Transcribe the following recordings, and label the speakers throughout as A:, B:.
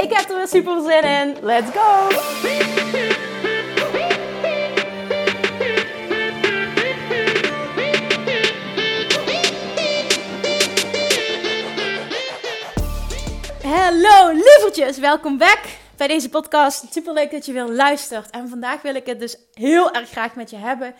A: Ik heb er weer super zin in. Let's go! Hallo lievertjes, welkom back bij deze podcast. Super leuk dat je weer luistert. En vandaag wil ik het dus heel erg graag met je hebben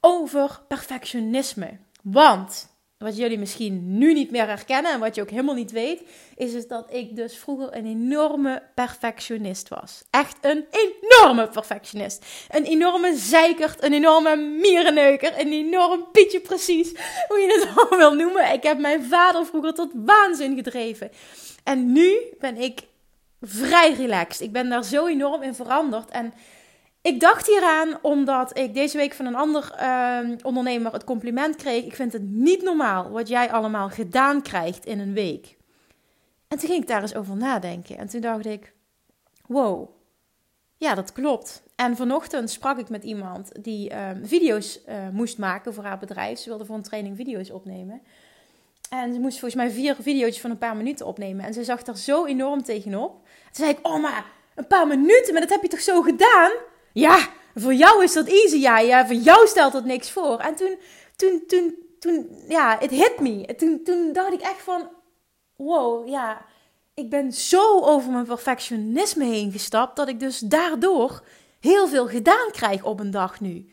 A: over perfectionisme. Want wat jullie misschien nu niet meer herkennen en wat je ook helemaal niet weet, is dat ik dus vroeger een enorme perfectionist was. Echt een enorme perfectionist. Een enorme zeikert, een enorme mierenneuker, een enorm pietje precies, hoe je het al wil noemen. Ik heb mijn vader vroeger tot waanzin gedreven. En nu ben ik vrij relaxed. Ik ben daar zo enorm in veranderd en ik dacht hieraan omdat ik deze week van een ander uh, ondernemer het compliment kreeg. Ik vind het niet normaal wat jij allemaal gedaan krijgt in een week. En toen ging ik daar eens over nadenken. En toen dacht ik: wow, ja, dat klopt. En vanochtend sprak ik met iemand die uh, video's uh, moest maken voor haar bedrijf. Ze wilde voor een training video's opnemen. En ze moest volgens mij vier video's van een paar minuten opnemen. En ze zag er zo enorm tegenop. Toen zei ik: Oh, maar een paar minuten, maar dat heb je toch zo gedaan? Ja, voor jou is dat easy. Ja, ja voor jou stelt dat niks voor. En toen, toen, toen, toen ja, het hit me. Toen, toen dacht ik echt van, wow, ja, ik ben zo over mijn perfectionisme heen gestapt, dat ik dus daardoor heel veel gedaan krijg op een dag nu.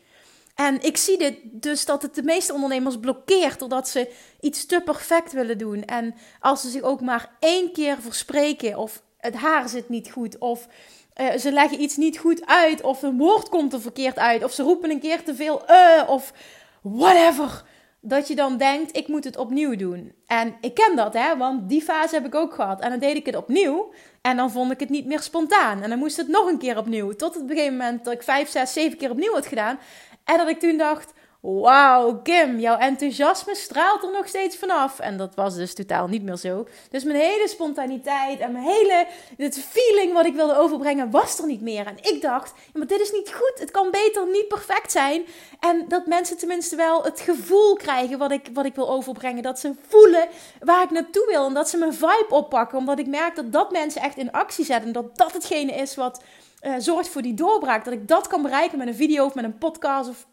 A: En ik zie dit dus dat het de meeste ondernemers blokkeert doordat ze iets te perfect willen doen. En als ze zich ook maar één keer verspreken of het haar zit niet goed of uh, ze leggen iets niet goed uit, of een woord komt er verkeerd uit, of ze roepen een keer te veel uh, of whatever. Dat je dan denkt, ik moet het opnieuw doen. En ik ken dat, hè, want die fase heb ik ook gehad. En dan deed ik het opnieuw en dan vond ik het niet meer spontaan. En dan moest het nog een keer opnieuw. Tot het begin moment dat ik vijf, zes, zeven keer opnieuw had gedaan. En dat ik toen dacht, Wauw, Kim, jouw enthousiasme straalt er nog steeds vanaf. En dat was dus totaal niet meer zo. Dus mijn hele spontaniteit en mijn hele het feeling wat ik wilde overbrengen was er niet meer. En ik dacht, maar dit is niet goed. Het kan beter niet perfect zijn. En dat mensen tenminste wel het gevoel krijgen wat ik, wat ik wil overbrengen. Dat ze voelen waar ik naartoe wil. En dat ze mijn vibe oppakken. Omdat ik merk dat dat mensen echt in actie zetten. En dat dat hetgene is wat uh, zorgt voor die doorbraak. Dat ik dat kan bereiken met een video of met een podcast of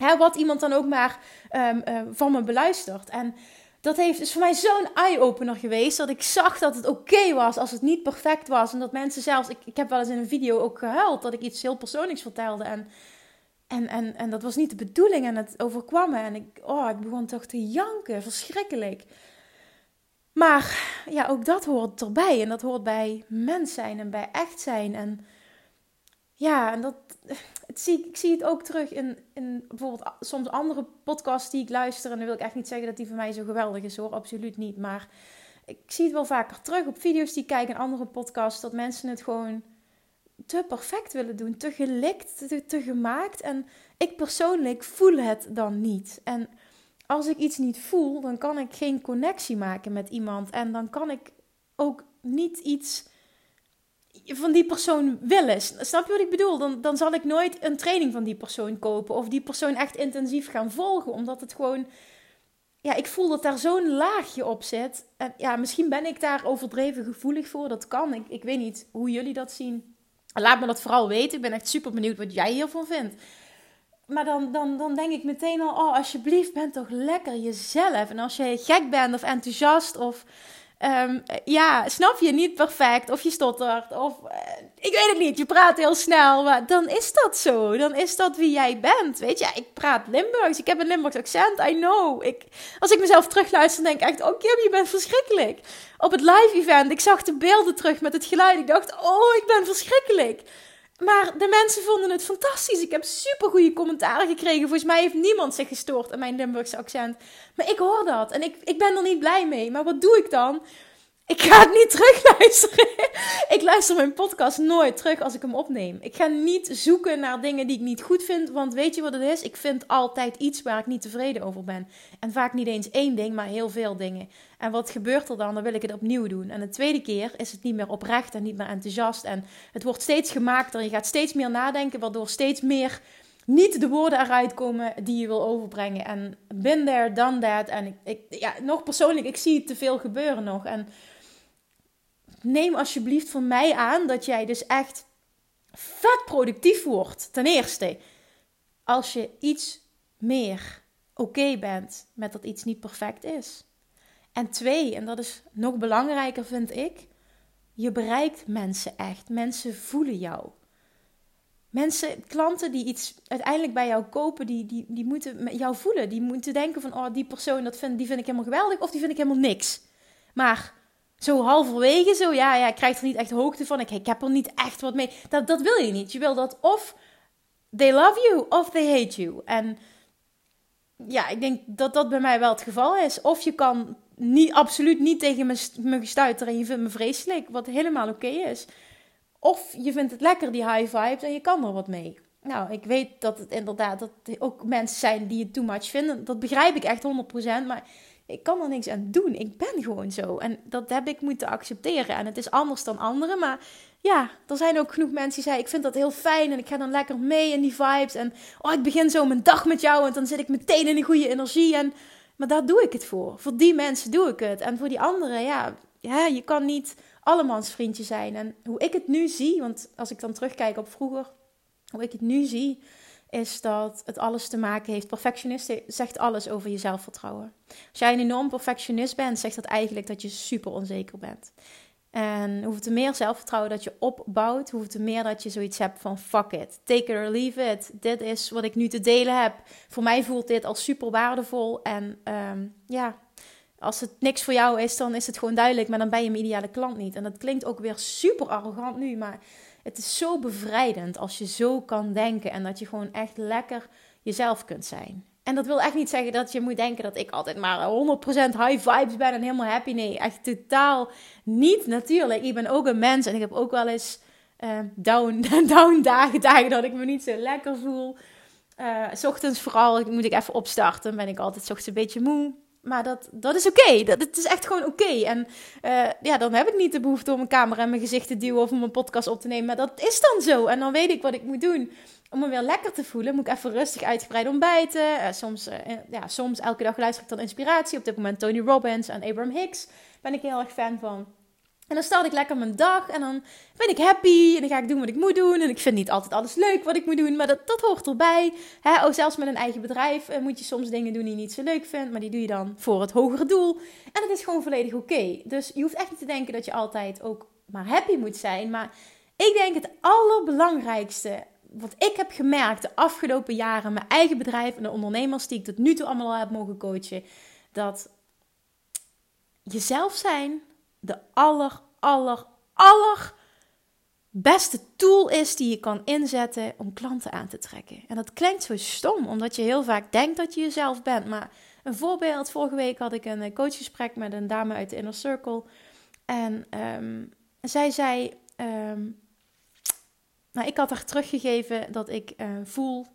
A: Hè, wat iemand dan ook maar um, uh, van me beluistert. En dat heeft, is voor mij zo'n eye-opener geweest. Dat ik zag dat het oké was als het niet perfect was. En dat mensen zelfs. Ik, ik heb wel eens in een video ook gehuild dat ik iets heel persoonlijks vertelde. En, en, en, en dat was niet de bedoeling. En het overkwam me. En ik, oh, ik begon toch te janken. Verschrikkelijk. Maar ja, ook dat hoort erbij. En dat hoort bij mens zijn en bij echt zijn. En ja, en dat, het zie, ik zie het ook terug in, in bijvoorbeeld soms andere podcasts die ik luister. En dan wil ik echt niet zeggen dat die voor mij zo geweldig is hoor, absoluut niet. Maar ik zie het wel vaker terug op video's die ik kijk en andere podcasts. Dat mensen het gewoon te perfect willen doen, te gelikt, te, te gemaakt. En ik persoonlijk voel het dan niet. En als ik iets niet voel, dan kan ik geen connectie maken met iemand. En dan kan ik ook niet iets van die persoon willen. Snap je wat ik bedoel? Dan, dan zal ik nooit een training van die persoon kopen of die persoon echt intensief gaan volgen, omdat het gewoon. Ja, ik voel dat daar zo'n laagje op zit. En ja, misschien ben ik daar overdreven gevoelig voor. Dat kan. Ik, ik weet niet hoe jullie dat zien. Laat me dat vooral weten. Ik ben echt super benieuwd wat jij hiervan vindt. Maar dan, dan, dan denk ik meteen al: oh, alsjeblieft, ben toch lekker jezelf. En als je gek bent of enthousiast of Um, ja, snap je niet perfect of je stottert of uh, ik weet het niet, je praat heel snel, maar dan is dat zo. Dan is dat wie jij bent. Weet je, ik praat Limburgs, ik heb een Limburgs accent, I know. Ik, als ik mezelf terugluister, denk ik echt, oh Kim, je bent verschrikkelijk. Op het live event, ik zag de beelden terug met het geluid, ik dacht, oh, ik ben verschrikkelijk. Maar de mensen vonden het fantastisch. Ik heb super goede commentaren gekregen. Volgens mij heeft niemand zich gestoord aan mijn Limburgse accent. Maar ik hoor dat en ik, ik ben er niet blij mee. Maar wat doe ik dan? Ik ga het niet terugluisteren. ik luister mijn podcast nooit terug als ik hem opneem. Ik ga niet zoeken naar dingen die ik niet goed vind. Want weet je wat het is? Ik vind altijd iets waar ik niet tevreden over ben. En vaak niet eens één ding, maar heel veel dingen. En wat gebeurt er dan? Dan wil ik het opnieuw doen. En de tweede keer is het niet meer oprecht en niet meer enthousiast. En het wordt steeds gemaakter. Je gaat steeds meer nadenken, waardoor steeds meer niet de woorden eruit komen die je wil overbrengen. En been there, done that. En ik, ik, ja, nog persoonlijk, ik zie te veel gebeuren nog. En neem alsjeblieft van mij aan dat jij dus echt vet productief wordt. Ten eerste, als je iets meer oké bent met dat iets niet perfect is. En twee, en dat is nog belangrijker vind ik, je bereikt mensen echt. Mensen voelen jou. Mensen, klanten die iets uiteindelijk bij jou kopen, die, die, die moeten jou voelen. Die moeten denken van, oh, die persoon, dat vind, die vind ik helemaal geweldig of die vind ik helemaal niks. Maar zo halverwege, zo ja, ja, ik krijg er niet echt hoogte van. Ik, ik heb er niet echt wat mee. Dat, dat wil je niet. Je wil dat of they love you of they hate you. En ja, ik denk dat dat bij mij wel het geval is. Of je kan niet, absoluut niet tegen me, me en je vindt me vreselijk, wat helemaal oké is. Of je vindt het lekker, die high vibes, en je kan er wat mee. Nou, ik weet dat het inderdaad dat ook mensen zijn die het too much vinden. Dat begrijp ik echt 100%. Maar ik kan er niks aan doen. Ik ben gewoon zo. En dat heb ik moeten accepteren. En het is anders dan anderen. Maar ja, er zijn ook genoeg mensen die zeggen: Ik vind dat heel fijn. En ik ga dan lekker mee in die vibes. En oh, ik begin zo mijn dag met jou. En dan zit ik meteen in die goede energie. En, maar daar doe ik het voor. Voor die mensen doe ik het. En voor die anderen, ja, ja je kan niet allemans vriendje zijn. En hoe ik het nu zie, want als ik dan terugkijk op vroeger, hoe ik het nu zie, is dat het alles te maken heeft. Perfectionist zegt alles over je zelfvertrouwen. Als jij een enorm perfectionist bent, zegt dat eigenlijk dat je super onzeker bent. En hoeveel te meer zelfvertrouwen dat je opbouwt, hoeveel te meer dat je zoiets hebt van fuck it, take it or leave it. Dit is wat ik nu te delen heb. Voor mij voelt dit als super waardevol. En ehm, ja, als het niks voor jou is, dan is het gewoon duidelijk, maar dan ben je mijn ideale klant niet. En dat klinkt ook weer super arrogant nu, maar het is zo bevrijdend als je zo kan denken en dat je gewoon echt lekker jezelf kunt zijn. En dat wil echt niet zeggen dat je moet denken dat ik altijd maar 100% high vibes ben en helemaal happy. Nee, echt totaal niet natuurlijk. Ik ben ook een mens en ik heb ook wel eens uh, down, down dagen, dagen dat ik me niet zo lekker voel. Uh, s ochtends vooral moet ik even opstarten, ben ik altijd s ochtends een beetje moe. Maar dat, dat is oké. Dat Het is echt gewoon oké. En uh, ja, dan heb ik niet de behoefte om een camera in mijn gezicht te duwen of om een podcast op te nemen. Maar dat is dan zo. En dan weet ik wat ik moet doen. Om me weer lekker te voelen, moet ik even rustig uitgebreid ontbijten. Uh, soms, uh, ja, soms elke dag luister ik dan inspiratie. Op dit moment Tony Robbins en Abraham Hicks. Ben ik heel erg fan van. En dan start ik lekker mijn dag en dan ben ik happy en dan ga ik doen wat ik moet doen. En ik vind niet altijd alles leuk wat ik moet doen, maar dat, dat hoort erbij. Hè? Ook zelfs met een eigen bedrijf eh, moet je soms dingen doen die je niet zo leuk vindt, maar die doe je dan voor het hogere doel. En dat is gewoon volledig oké. Dus je hoeft echt niet te denken dat je altijd ook maar happy moet zijn. Maar ik denk het allerbelangrijkste wat ik heb gemerkt de afgelopen jaren, mijn eigen bedrijf en de ondernemers die ik tot nu toe allemaal al heb mogen coachen, dat jezelf zijn de aller, aller, aller beste tool is die je kan inzetten om klanten aan te trekken. En dat klinkt zo stom, omdat je heel vaak denkt dat je jezelf bent. Maar een voorbeeld, vorige week had ik een coachgesprek met een dame uit de Inner Circle. En um, zij zei, um, nou, ik had haar teruggegeven dat ik uh, voel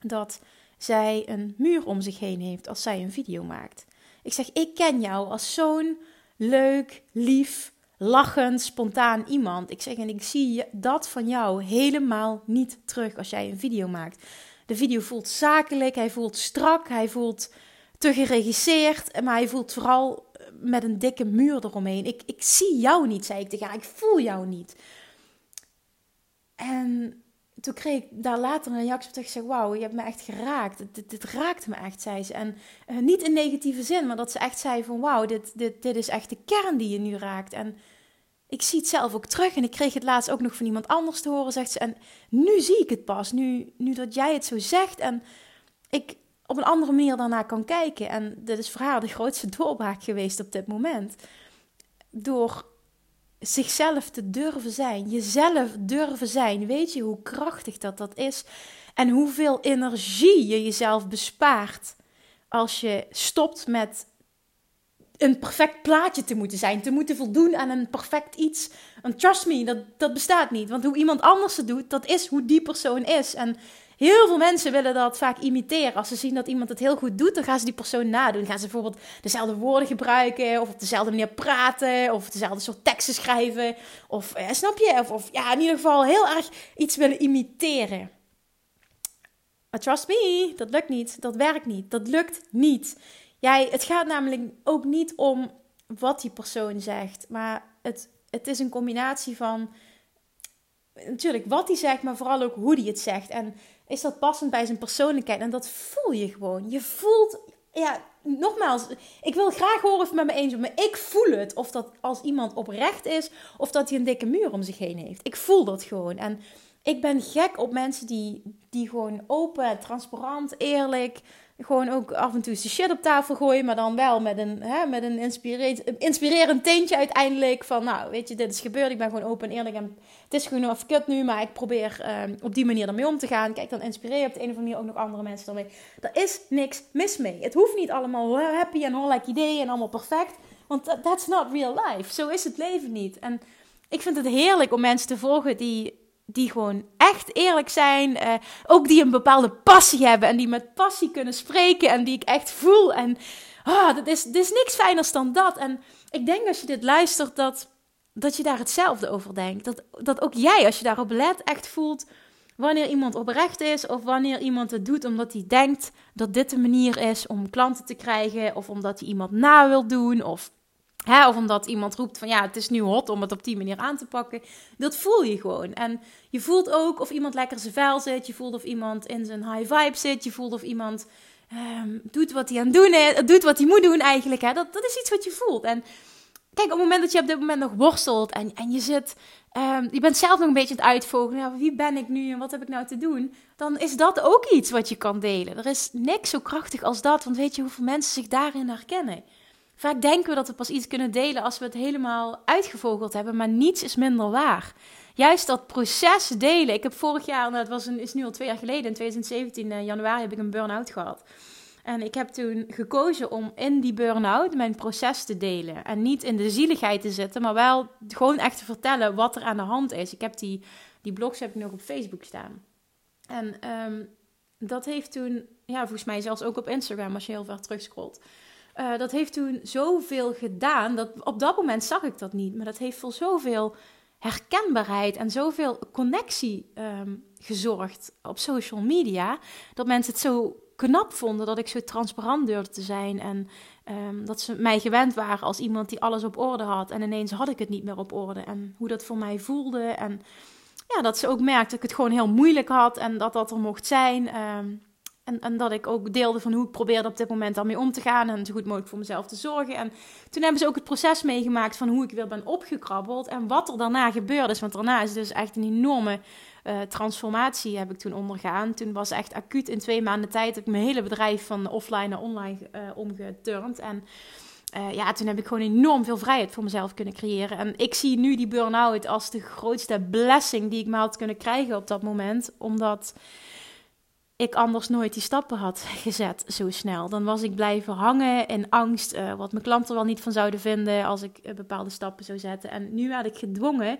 A: dat zij een muur om zich heen heeft als zij een video maakt. Ik zeg, ik ken jou als zo'n leuk, lief, lachend, spontaan iemand. Ik zeg en ik zie dat van jou helemaal niet terug als jij een video maakt. De video voelt zakelijk, hij voelt strak, hij voelt te geregisseerd, maar hij voelt vooral eh, met een dikke muur eromheen. Ik, ik zie jou niet, zei ik tegen haar. Ik voel jou niet. En toen kreeg ik daar later een reactie op. Ik zeg, wauw, je hebt me echt geraakt. Dit, dit, raakt me echt, zei ze. En uh, niet in negatieve zin, maar dat ze echt zei van... wauw, dit, dit, dit is echt de kern die je nu raakt. En ik zie het zelf ook terug. En ik kreeg het laatst ook nog van iemand anders te horen, zegt ze. En nu zie ik het pas, nu, nu dat jij het zo zegt. En ik op een andere manier daarna kan kijken. En dit is voor haar de grootste doorbraak geweest op dit moment. Door zichzelf te durven zijn, jezelf durven zijn. Weet je hoe krachtig dat dat is? En hoeveel energie je jezelf bespaart als je stopt met een perfect plaatje te moeten zijn, te moeten voldoen aan een perfect iets. En trust me, dat, dat bestaat niet. Want hoe iemand anders het doet, dat is hoe die persoon is. En heel veel mensen willen dat vaak imiteren. Als ze zien dat iemand het heel goed doet, dan gaan ze die persoon nadoen. Gaan ze bijvoorbeeld dezelfde woorden gebruiken, of op dezelfde manier praten, of dezelfde soort teksten schrijven. Of, eh, snap je? Of, of ja, in ieder geval heel erg iets willen imiteren. Maar trust me, dat lukt niet. Dat werkt niet. Dat lukt niet. Jij, het gaat namelijk ook niet om wat die persoon zegt, maar het, het is een combinatie van natuurlijk wat hij zegt, maar vooral ook hoe hij het zegt. En is dat passend bij zijn persoonlijkheid? En dat voel je gewoon. Je voelt, ja, nogmaals, ik wil graag horen of het met me eens is, maar ik voel het. Of dat als iemand oprecht is, of dat hij een dikke muur om zich heen heeft. Ik voel dat gewoon. En ik ben gek op mensen die, die gewoon open, transparant, eerlijk gewoon ook af en toe zijn shit op tafel gooien, maar dan wel met een, hè, met een inspirerend tintje uiteindelijk. Van nou, weet je, dit is gebeurd, ik ben gewoon open en eerlijk en het is gewoon even kut nu, maar ik probeer ehm, op die manier ermee om te gaan. Kijk, dan inspireer je op de een of andere manier ook nog andere mensen ermee. Daar is niks mis mee. Het hoeft niet allemaal happy en like ideeën en allemaal perfect, want that's not real life. Zo is het leven niet. En ik vind het heerlijk om mensen te volgen die die gewoon echt eerlijk zijn. Uh, ook die een bepaalde passie hebben en die met passie kunnen spreken en die ik echt voel. En oh, dat is, dat is niks fijners dan dat. En ik denk als je dit luistert, dat, dat je daar hetzelfde over denkt. Dat, dat ook jij, als je daarop let, echt voelt wanneer iemand oprecht is of wanneer iemand het doet omdat hij denkt dat dit de manier is om klanten te krijgen of omdat hij iemand na wil doen of Hè, of omdat iemand roept van ja, het is nu hot om het op die manier aan te pakken. Dat voel je gewoon. En je voelt ook of iemand lekker zijn vel zit. Je voelt of iemand in zijn high vibe zit. Je voelt of iemand um, doet wat hij aan het doen is. Doet wat hij moet doen eigenlijk. Hè. Dat, dat is iets wat je voelt. En kijk, op het moment dat je op dit moment nog worstelt en, en je zit... Um, je bent zelf nog een beetje het uitvogelen. Wie ben ik nu en wat heb ik nou te doen? Dan is dat ook iets wat je kan delen. Er is niks zo krachtig als dat. Want weet je hoeveel mensen zich daarin herkennen? Vaak denken we dat we pas iets kunnen delen als we het helemaal uitgevogeld hebben, maar niets is minder waar. Juist dat proces delen. Ik heb vorig jaar, nou, het was een, is nu al twee jaar geleden, in 2017 uh, januari heb ik een burn-out gehad. En ik heb toen gekozen om in die burn-out mijn proces te delen. En niet in de zieligheid te zitten, maar wel gewoon echt te vertellen wat er aan de hand is. Ik heb die, die blogs heb ik nog op Facebook staan. En ehm, dat heeft toen, ja, volgens mij zelfs ook op Instagram als je heel ver terugscrollt. Uh, dat heeft toen zoveel gedaan. Dat, op dat moment zag ik dat niet. Maar dat heeft voor zoveel herkenbaarheid en zoveel connectie um, gezorgd op social media. Dat mensen het zo knap vonden dat ik zo transparant durfde te zijn. En um, dat ze mij gewend waren als iemand die alles op orde had. En ineens had ik het niet meer op orde. En hoe dat voor mij voelde. En ja, dat ze ook merkte dat ik het gewoon heel moeilijk had. En dat dat er mocht zijn. Um, en, dat ik ook deelde van hoe ik probeerde op dit moment daarmee om te gaan en zo goed mogelijk voor mezelf te zorgen. En toen hebben ze ook het proces meegemaakt van hoe ik weer ben opgekrabbeld en wat er daarna gebeurd is. Want daarna is dus echt een enorme uh, transformatie heb ik toen ondergaan. Toen was echt acuut in twee maanden tijd ik mijn hele bedrijf van offline naar online uh, omgeturnd. En uh, ja, toen heb ik gewoon enorm veel vrijheid voor mezelf kunnen creëren. En ik zie nu die burn-out als de grootste blessing die ik me had kunnen krijgen op dat moment. Omdat ik anders nooit die stappen had gezet zo snel. Dan was ik blijven hangen in angst, uh, wat mijn klanten wel niet van zouden vinden als ik uh, bepaalde stappen zou zetten. En nu werd ik gedwongen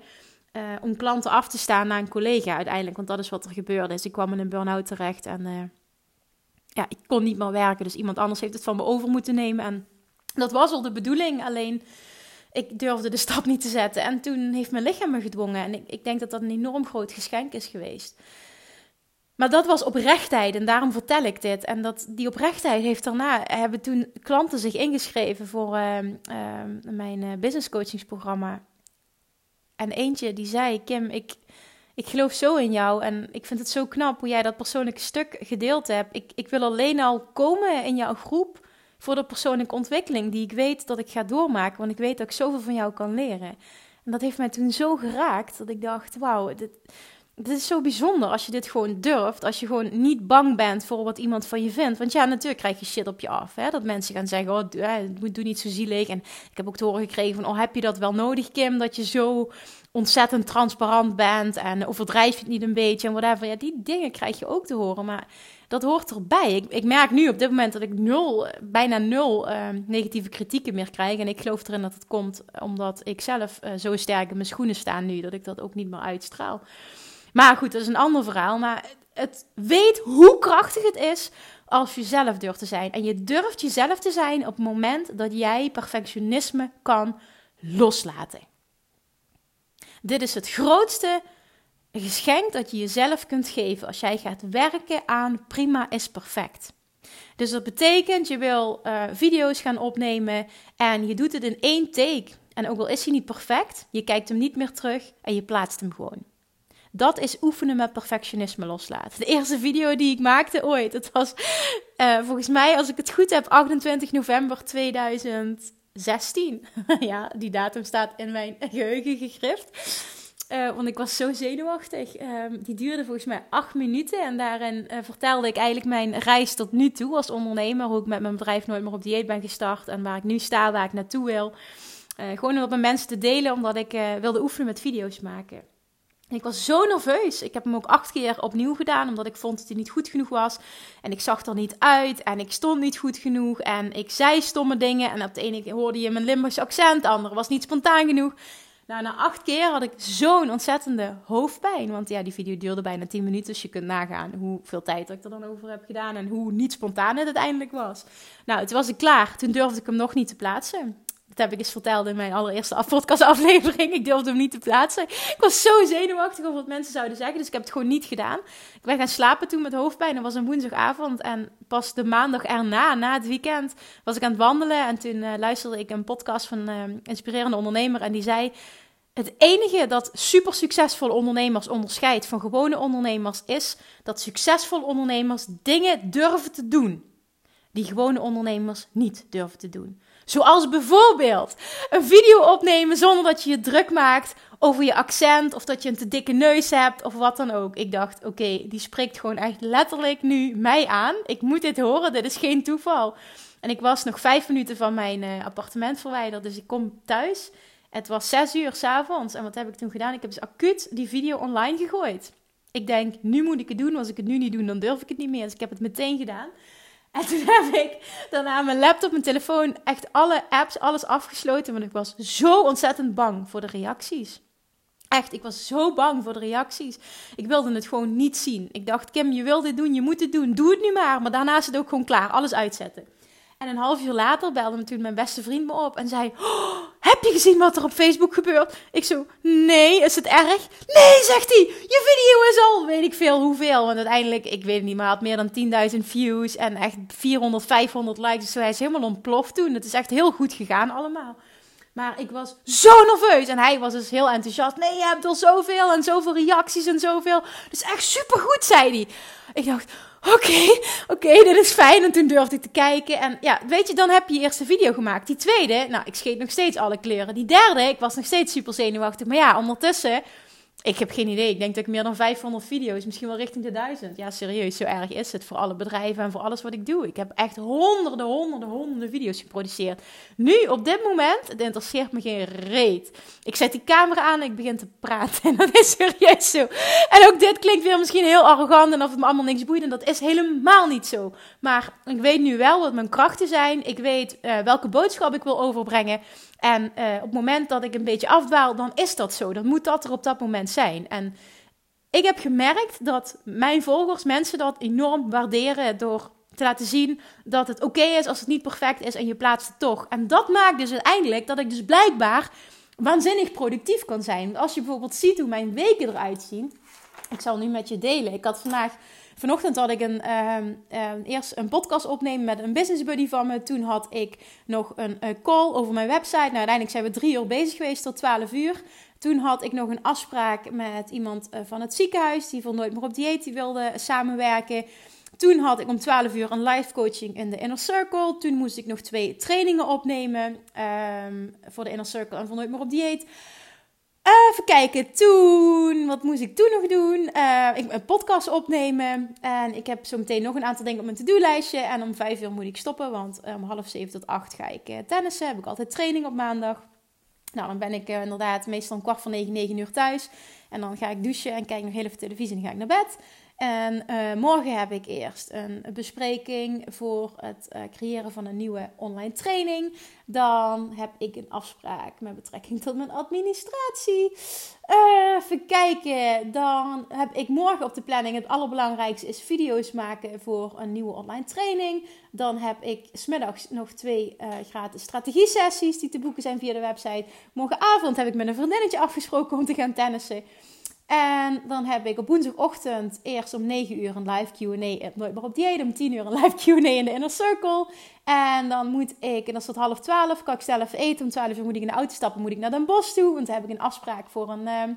A: uh, om klanten af te staan naar een collega uiteindelijk, want dat is wat er gebeurde. Dus ik kwam in een burn-out terecht en ja, ik kon niet meer werken. Dus iemand anders heeft het van me over moeten nemen. En dat was al de bedoeling, alleen ik durfde de stap niet te zetten. En toen heeft mijn lichaam me gedwongen. En ik, ik denk dat dat een enorm groot geschenk is geweest. Maar dat was oprechtheid en daarom vertel ik dit. En dat, die oprechtheid heeft daarna, hebben toen klanten zich ingeschreven voor uh, uh, mijn uh, business coachingsprogramma. En eentje die zei, Kim, ik, ik geloof zo in jou en ik vind het zo knap hoe jij dat persoonlijke stuk gedeeld hebt. Ik, ik wil alleen al komen in jouw groep voor de persoonlijke ontwikkeling die ik weet dat ik ga doormaken, want ik weet dat ik zoveel van jou kan leren. En dat heeft mij toen zo geraakt dat ik dacht, wauw, dit het is zo bijzonder als je dit gewoon durft. Als je gewoon niet bang bent voor wat iemand van je vindt. Want ja, natuurlijk krijg je shit op je af. Hè? Dat mensen gaan zeggen, oh, doe, doe niet zo zielig. En ik heb ook te horen gekregen van, oh, heb je dat wel nodig, Kim? Dat je zo ontzettend transparant bent en overdrijf je het niet een beetje en whatever. Ja, die dingen krijg je ook te horen, maar dat hoort erbij. Ik, ik merk nu op dit moment dat ik nul, bijna nul uh, negatieve kritieken meer krijg. En ik geloof erin dat het komt omdat ik zelf uh, zo sterk in mijn schoenen sta nu, dat ik dat ook niet meer uitstraal. Maar goed, dat is een ander verhaal. Maar het weet hoe krachtig het is als je zelf durft te zijn. En je durft jezelf te zijn op het moment dat jij perfectionisme kan loslaten. Dit is het grootste geschenk dat je jezelf kunt geven als jij gaat werken aan prima is perfect. Dus dat betekent, je wil uh, video's gaan opnemen en je doet het in één take. En ook al is hij niet perfect, je kijkt hem niet meer terug en je plaatst hem gewoon. Dat is oefenen met perfectionisme loslaten. De eerste video die ik maakte ooit, het was uh, volgens mij, als ik het goed heb, 28 november 2016. ja, die datum staat in mijn geheugen gegrift. Uh, want ik was zo zenuwachtig. Uh, die duurde volgens mij acht minuten. En daarin uh, vertelde ik eigenlijk mijn reis tot nu toe als ondernemer. Hoe ik met mijn bedrijf nooit meer op dieet ben gestart. En waar ik nu sta, waar ik naartoe wil. gewoon om dat met mensen te delen, omdat ik wilde oefenen met video's maken. Ik was zo nerveus. Ik heb hem ook acht keer opnieuw gedaan, omdat ik vond dat hij niet goed genoeg was. En ik zag er niet uit en ik stond niet goed genoeg. En ik zei stomme dingen. En op de ene hoorde je mijn Limburgse accent, de andere was niet spontaan genoeg. Nou, na acht keer had ik zo'n ontzettende hoofdpijn. Want ja, die video duurde bijna tien minuten. Dus je kunt nagaan hoeveel tijd ik er dan over heb gedaan. En hoe niet spontaan het uiteindelijk was. Nou, toen was ik klaar. Toen durfde ik hem nog niet te plaatsen. Dat heb ik eens verteld in mijn allereerste podcastaflevering. Ik durfde hem niet te plaatsen. Ik was zo zenuwachtig over wat mensen zouden zeggen. Dus ik heb het gewoon niet gedaan. Ik ben gaan slapen toen met hoofdpijn. Dat was een woensdagavond. En pas de maandag erna, na het weekend, was ik aan het wandelen. En toen uh, luisterde ik een podcast van een uh, inspirerende ondernemer. En die zei... Het enige dat super succesvolle ondernemers onderscheidt van gewone ondernemers is dat succesvolle ondernemers dingen durven te doen die gewone ondernemers niet durven te doen. Zoals bijvoorbeeld een video opnemen zonder dat je je druk maakt over je accent of dat je een te dikke neus hebt of wat dan ook. Ik dacht, oké, die spreekt gewoon echt letterlijk nu mij aan. Ik moet dit horen, dit is geen toeval. En ik was nog vijf minuten van mijn uh, appartement verwijderd, dus ik kom thuis. Het was zes uur s'avonds en wat heb ik toen gedaan? Ik heb dus acuut die video online gegooid. Ik denk, nu moet ik het doen. Als ik het nu niet doe, dan durf ik het niet meer. Dus ik heb het meteen gedaan. En toen heb ik daarna mijn laptop, mijn telefoon, echt alle apps, alles afgesloten. Want ik was zo ontzettend bang voor de reacties. Echt, ik was zo bang voor de reacties. Ik wilde het gewoon niet zien. Ik dacht, Kim, je wil dit doen, je moet het doen. Doe het nu maar. Maar daarna is het ook gewoon klaar. Alles uitzetten. En een half uur later belde me toen mijn beste vriend me op en zei: oh, Heb je gezien wat er op Facebook gebeurt? Ik zo: Nee, is het erg? Nee, zegt hij: Je video is al weet ik veel hoeveel. Want uiteindelijk, ik weet het niet, maar had meer dan 10.000 views en echt 400, 500 likes. Dus hij is helemaal ontploft toen. Het is echt heel goed gegaan allemaal. Maar ik was zo nerveus. En hij was dus heel enthousiast. Nee, je hebt al zoveel en zoveel reacties en zoveel. Dus echt supergoed, zei hij. Ik dacht, oké, oké, dit is fijn. En toen durfde ik te kijken. En ja, weet je, dan heb je je eerste video gemaakt. Die tweede, nou, ik scheet nog steeds alle kleuren. Die derde, ik was nog steeds super zenuwachtig. Maar ja, ondertussen ik heb geen idee. Ik denk dat ik meer dan 500 video's, misschien wel richting de 1000. Ja, serieus, zo erg is het voor alle bedrijven en voor alles wat ik doe. Ik heb echt honderden, honderden, honderden video's geproduceerd. Nu, op dit moment, het interesseert me geen reet. Ik zet die camera aan en ik begin te praten. En dat is serieus zo. En ook dit klinkt weer misschien heel arrogant en of het me allemaal niks boeit. En dat is helemaal niet zo. Maar ik weet nu wel wat mijn krachten zijn. Ik weet uh, welke boodschap ik wil overbrengen. En uh, op het moment dat ik een beetje afdwaal, dan is dat zo. Dan moet dat er op dat moment zijn. En ik heb gemerkt dat mijn volgers, mensen dat enorm waarderen door te laten zien dat het oké is als het niet perfect is en je plaatst het toch. En dat maakt dus uiteindelijk dat ik dus blijkbaar waanzinnig productief kan zijn. Als je bijvoorbeeld ziet hoe mijn weken eruit zien. Ik zal nu met je delen. Ik had vandaag Vanochtend had ik een, uh, uh, eerst een podcast opnemen met een business buddy van me. Toen had ik nog een, call over mijn website. Nou, uiteindelijk zijn we drie uur bezig geweest tot 12 uur. Toen had ik nog een afspraak met iemand uh, van het ziekenhuis. Die voor Nooit meer op dieet die wilde samenwerken. Toen had ik om 12 uur een live coaching in de Inner Circle. Toen moest ik nog twee trainingen opnemen um, voor de Inner Circle en voor Nooit meer op dieet. Even kijken, toen, wat moest ik toen nog doen? Uh, ik een podcast opnemen. En ik heb zo meteen nog een aantal dingen op mijn to-do-lijstje. En om vijf uur moet ik stoppen, want om half zeven tot acht ga ik uh, tennissen. Heb ik altijd training op maandag. Nou, dan ben ik inderdaad meestal een kwart van negen, negen uur thuis. En dan ga ik douchen en kijk nog heel even televisie en ga ik naar bed. En uh, morgen heb ik eerst een bespreking voor het uh, creëren van een nieuwe online training. Dan heb ik een afspraak met betrekking tot mijn administratie. Uh, even kijken. Dan heb ik morgen op de planning het allerbelangrijkste is video's maken voor een nieuwe online training. Dan heb ik smiddags nog twee gratis strategie sessies die te boeken zijn via de website. Morgenavond heb ik met een vriendinnetje afgesproken om te gaan tennissen. En dan heb ik op woensdagochtend eerst om 9 uur een live QA. Nooit meer op dieet. Om 10 uur een live QA in de Inner Circle. En dan moet ik, en dat is tot half 12, kan ik zelf eten. Om 12 uur moet ik in de auto stappen, moet ik naar Den Bosch toe. Want dan heb ik een afspraak voor een, ehm,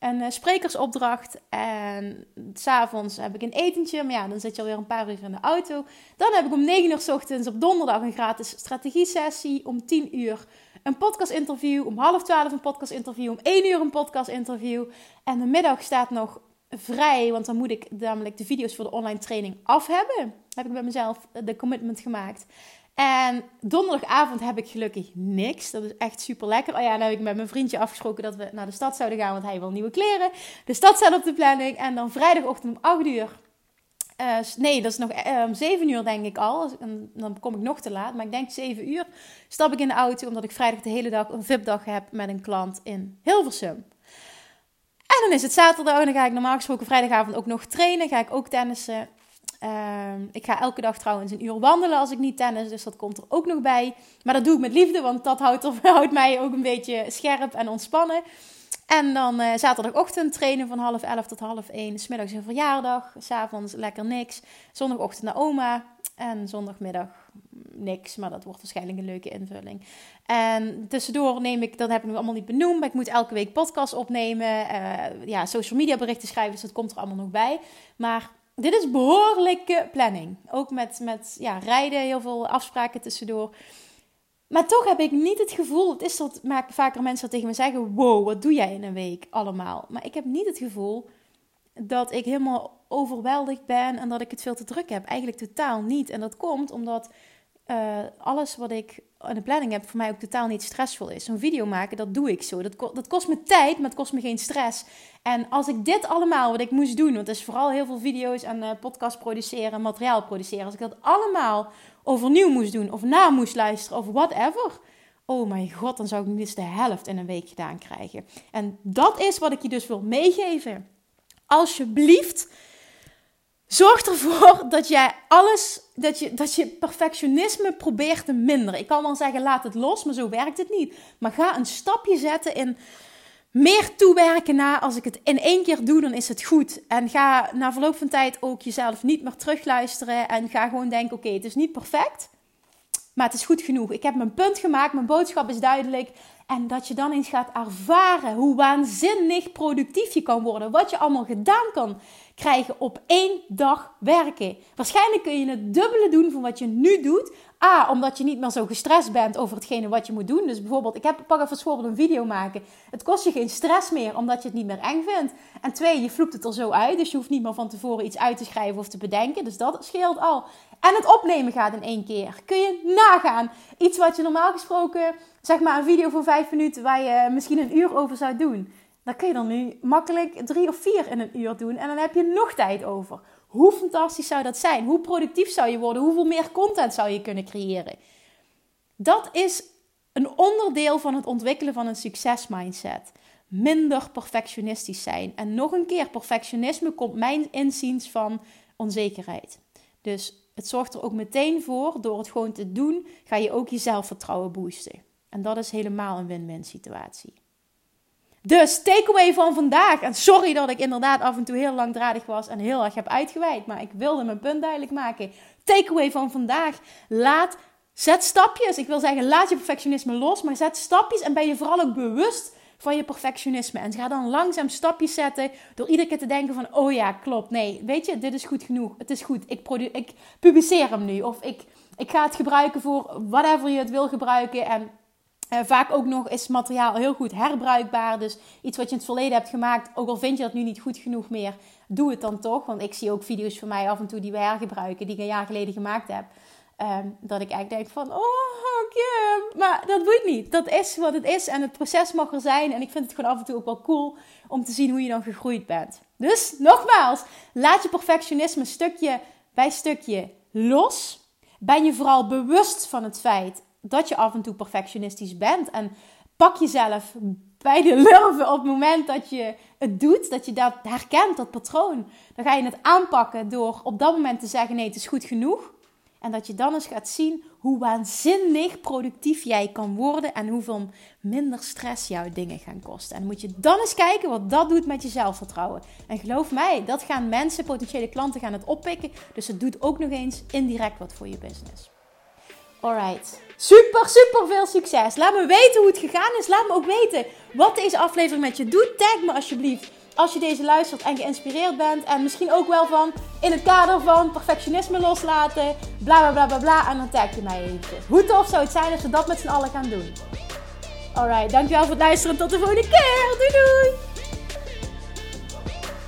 A: een eh, sprekersopdracht. En s'avonds heb ik een etentje. Maar ja, dan zit je alweer een paar uur in de auto. Dan heb ik om 9 uur s ochtends op donderdag een gratis strategie sessie. Om 10 uur een podcast interview. Om half 12 een podcast interview. Om 1 uur een podcast interview. En de middag staat nog vrij, want dan moet ik namelijk de video's voor de online training af hebben. Heb ik bij mezelf de commitment gemaakt. En donderdagavond heb ik gelukkig niks. Dat is echt super lekker. Oh ja, dan heb ik met mijn vriendje afgesproken dat we naar de stad zouden gaan, want hij wil nieuwe kleren. De stad staat op de planning. En dan vrijdagochtend om 8 uur. Uh, nee, dat is nog uh, om 7 uur denk ik al. En dan kom ik nog te laat. Maar ik denk 7 uur stap ik in de auto, omdat ik vrijdag de hele dag een VIP-dag heb met een klant in Hilversum. En dan is het zaterdag en dan ga ik normaal gesproken vrijdagavond ook nog trainen. Ga ik ook tennissen. Uh, ik ga elke dag trouwens een uur wandelen als ik niet tennis, dus dat komt er ook nog bij. Maar dat doe ik met liefde, want dat houdt, houdt mij ook een beetje scherp en ontspannen. En dan uh, zaterdagochtend trainen van half elf tot half één. Smiddags een verjaardag, s'avonds lekker niks. Zondagochtend naar oma en zondagmiddag niks, maar dat wordt waarschijnlijk een leuke invulling. En tussendoor neem ik, dat heb ik nog allemaal niet benoemd, maar ik moet elke week podcast opnemen, uh, ja, social media berichten schrijven, dus dat komt er allemaal nog bij. Maar dit is behoorlijke planning. Ook met, met ja, rijden, heel veel afspraken tussendoor. Maar toch heb ik niet het gevoel, het is dat maken vaker mensen tegen me zeggen: Wow, wat doe jij in een week allemaal? Maar ik heb niet het gevoel dat ik helemaal overweldigd ben en dat ik het veel te druk heb. Eigenlijk totaal niet. En dat komt omdat uh, alles wat ik in de planning heb voor mij ook totaal niet stressvol is. Zo'n video maken, dat doe ik zo. Dat, dat kost me tijd, maar het kost me geen stress. En als ik dit allemaal wat ik moest doen, want het is vooral heel veel video's en uh, podcast produceren, materiaal produceren. Als ik dat allemaal overnieuw moest doen of na moest luisteren of whatever. Oh mijn god, dan zou ik minstens de helft in een week gedaan krijgen. En dat is wat ik je dus wil meegeven. Alsjeblieft, zorg ervoor dat jij alles, dat je, dat je perfectionisme probeert te minderen. Ik kan wel zeggen, laat het los, maar zo werkt het niet. Maar ga een stapje zetten in meer toewerken naar als ik het in één keer doe, dan is het goed. En ga na verloop van tijd ook jezelf niet meer terugluisteren en ga gewoon denken: oké, het is niet perfect, maar het is goed genoeg. Ik heb mijn punt gemaakt, mijn boodschap is duidelijk. En dat je dan eens gaat ervaren hoe waanzinnig productief je kan worden. Wat je allemaal gedaan kan krijgen op één dag werken. Waarschijnlijk kun je het dubbele doen van wat je nu doet. A, omdat je niet meer zo gestrest bent over hetgene wat je moet doen. Dus bijvoorbeeld, ik heb, pak even bijvoorbeeld een video maken. Het kost je geen stress meer, omdat je het niet meer eng vindt. En twee, je vloept het er zo uit. Dus je hoeft niet meer van tevoren iets uit te schrijven of te bedenken. Dus dat scheelt al. En het opnemen gaat in één keer. Kun je nagaan. Iets wat je normaal gesproken, zeg maar een video van vijf minuten, waar je misschien een uur over zou doen. Dan kun je dan nu makkelijk drie of vier in een uur doen. En dan heb je nog tijd over. Hoe fantastisch zou dat zijn? Hoe productief zou je worden? Hoeveel meer content zou je kunnen creëren? Dat is een onderdeel van het ontwikkelen van een succesmindset. Minder perfectionistisch zijn. En nog een keer, perfectionisme komt mijn inziens van onzekerheid. Dus het zorgt er ook meteen voor, door het gewoon te doen, ga je ook je zelfvertrouwen boosten. En dat is helemaal een win-win situatie. Dus takeaway van vandaag. En sorry dat ik inderdaad af en toe heel langdradig was en heel erg heb uitgeweid. Maar ik wilde mijn punt duidelijk maken. Takeaway van vandaag. Laat, zet stapjes. Ik wil zeggen, laat je perfectionisme los. Maar zet stapjes en ben je vooral ook bewust van je perfectionisme. En ga dan langzaam stapjes zetten door iedere keer te denken van... Oh ja, klopt. Nee, weet je, dit is goed genoeg. Het is goed. Ik, ik publiceer hem nu. Of ik, ik ga het gebruiken voor whatever je het wil gebruiken. En Uh, vaak ook nog is materiaal heel goed herbruikbaar. Dus iets wat je in het verleden hebt gemaakt, ook al vind je dat nu niet goed genoeg meer, doe het dan toch. Want ik zie ook video's van mij af en toe die we hergebruiken, die ik een jaar geleden gemaakt heb. Ehm, dat ik eigenlijk denk van, oh Kim, maar dat boeit niet. Dat is wat het is en het proces mag er zijn. En ik vind het gewoon af en toe ook wel cool om te zien hoe je dan gegroeid bent. Dus nogmaals, laat je perfectionisme stukje bij stukje los. Ben je vooral bewust van het feit dat je af en toe perfectionistisch bent. En pak jezelf bij de lurven op het moment dat je het doet, dat je dat herkent, dat patroon. Dan ga je het aanpakken door op dat moment te zeggen: nee, het is goed genoeg. En dat je dan eens gaat zien hoe waanzinnig productief jij kan worden en hoeveel minder stress jouw dingen gaan kosten. En dan moet je dan eens kijken wat dat doet met je zelfvertrouwen. En geloof mij, dat gaan mensen, potentiële klanten gaan het oppikken. Dus het doet ook nog eens indirect wat voor je business. Alright. Super, super veel succes. Laat me weten hoe het gegaan is. Laat me ook weten wat deze aflevering met je doet. Tag me alsjeblieft als je deze luistert en geïnspireerd bent. En misschien ook wel van in het kader van perfectionisme loslaten. Bla bla bla bla bla. En dan tag je mij eventjes. Hoe tof zou het zijn als we dat met z'n allen gaan doen? Alright, dankjewel voor het luisteren. Tot de volgende keer. Doei doei.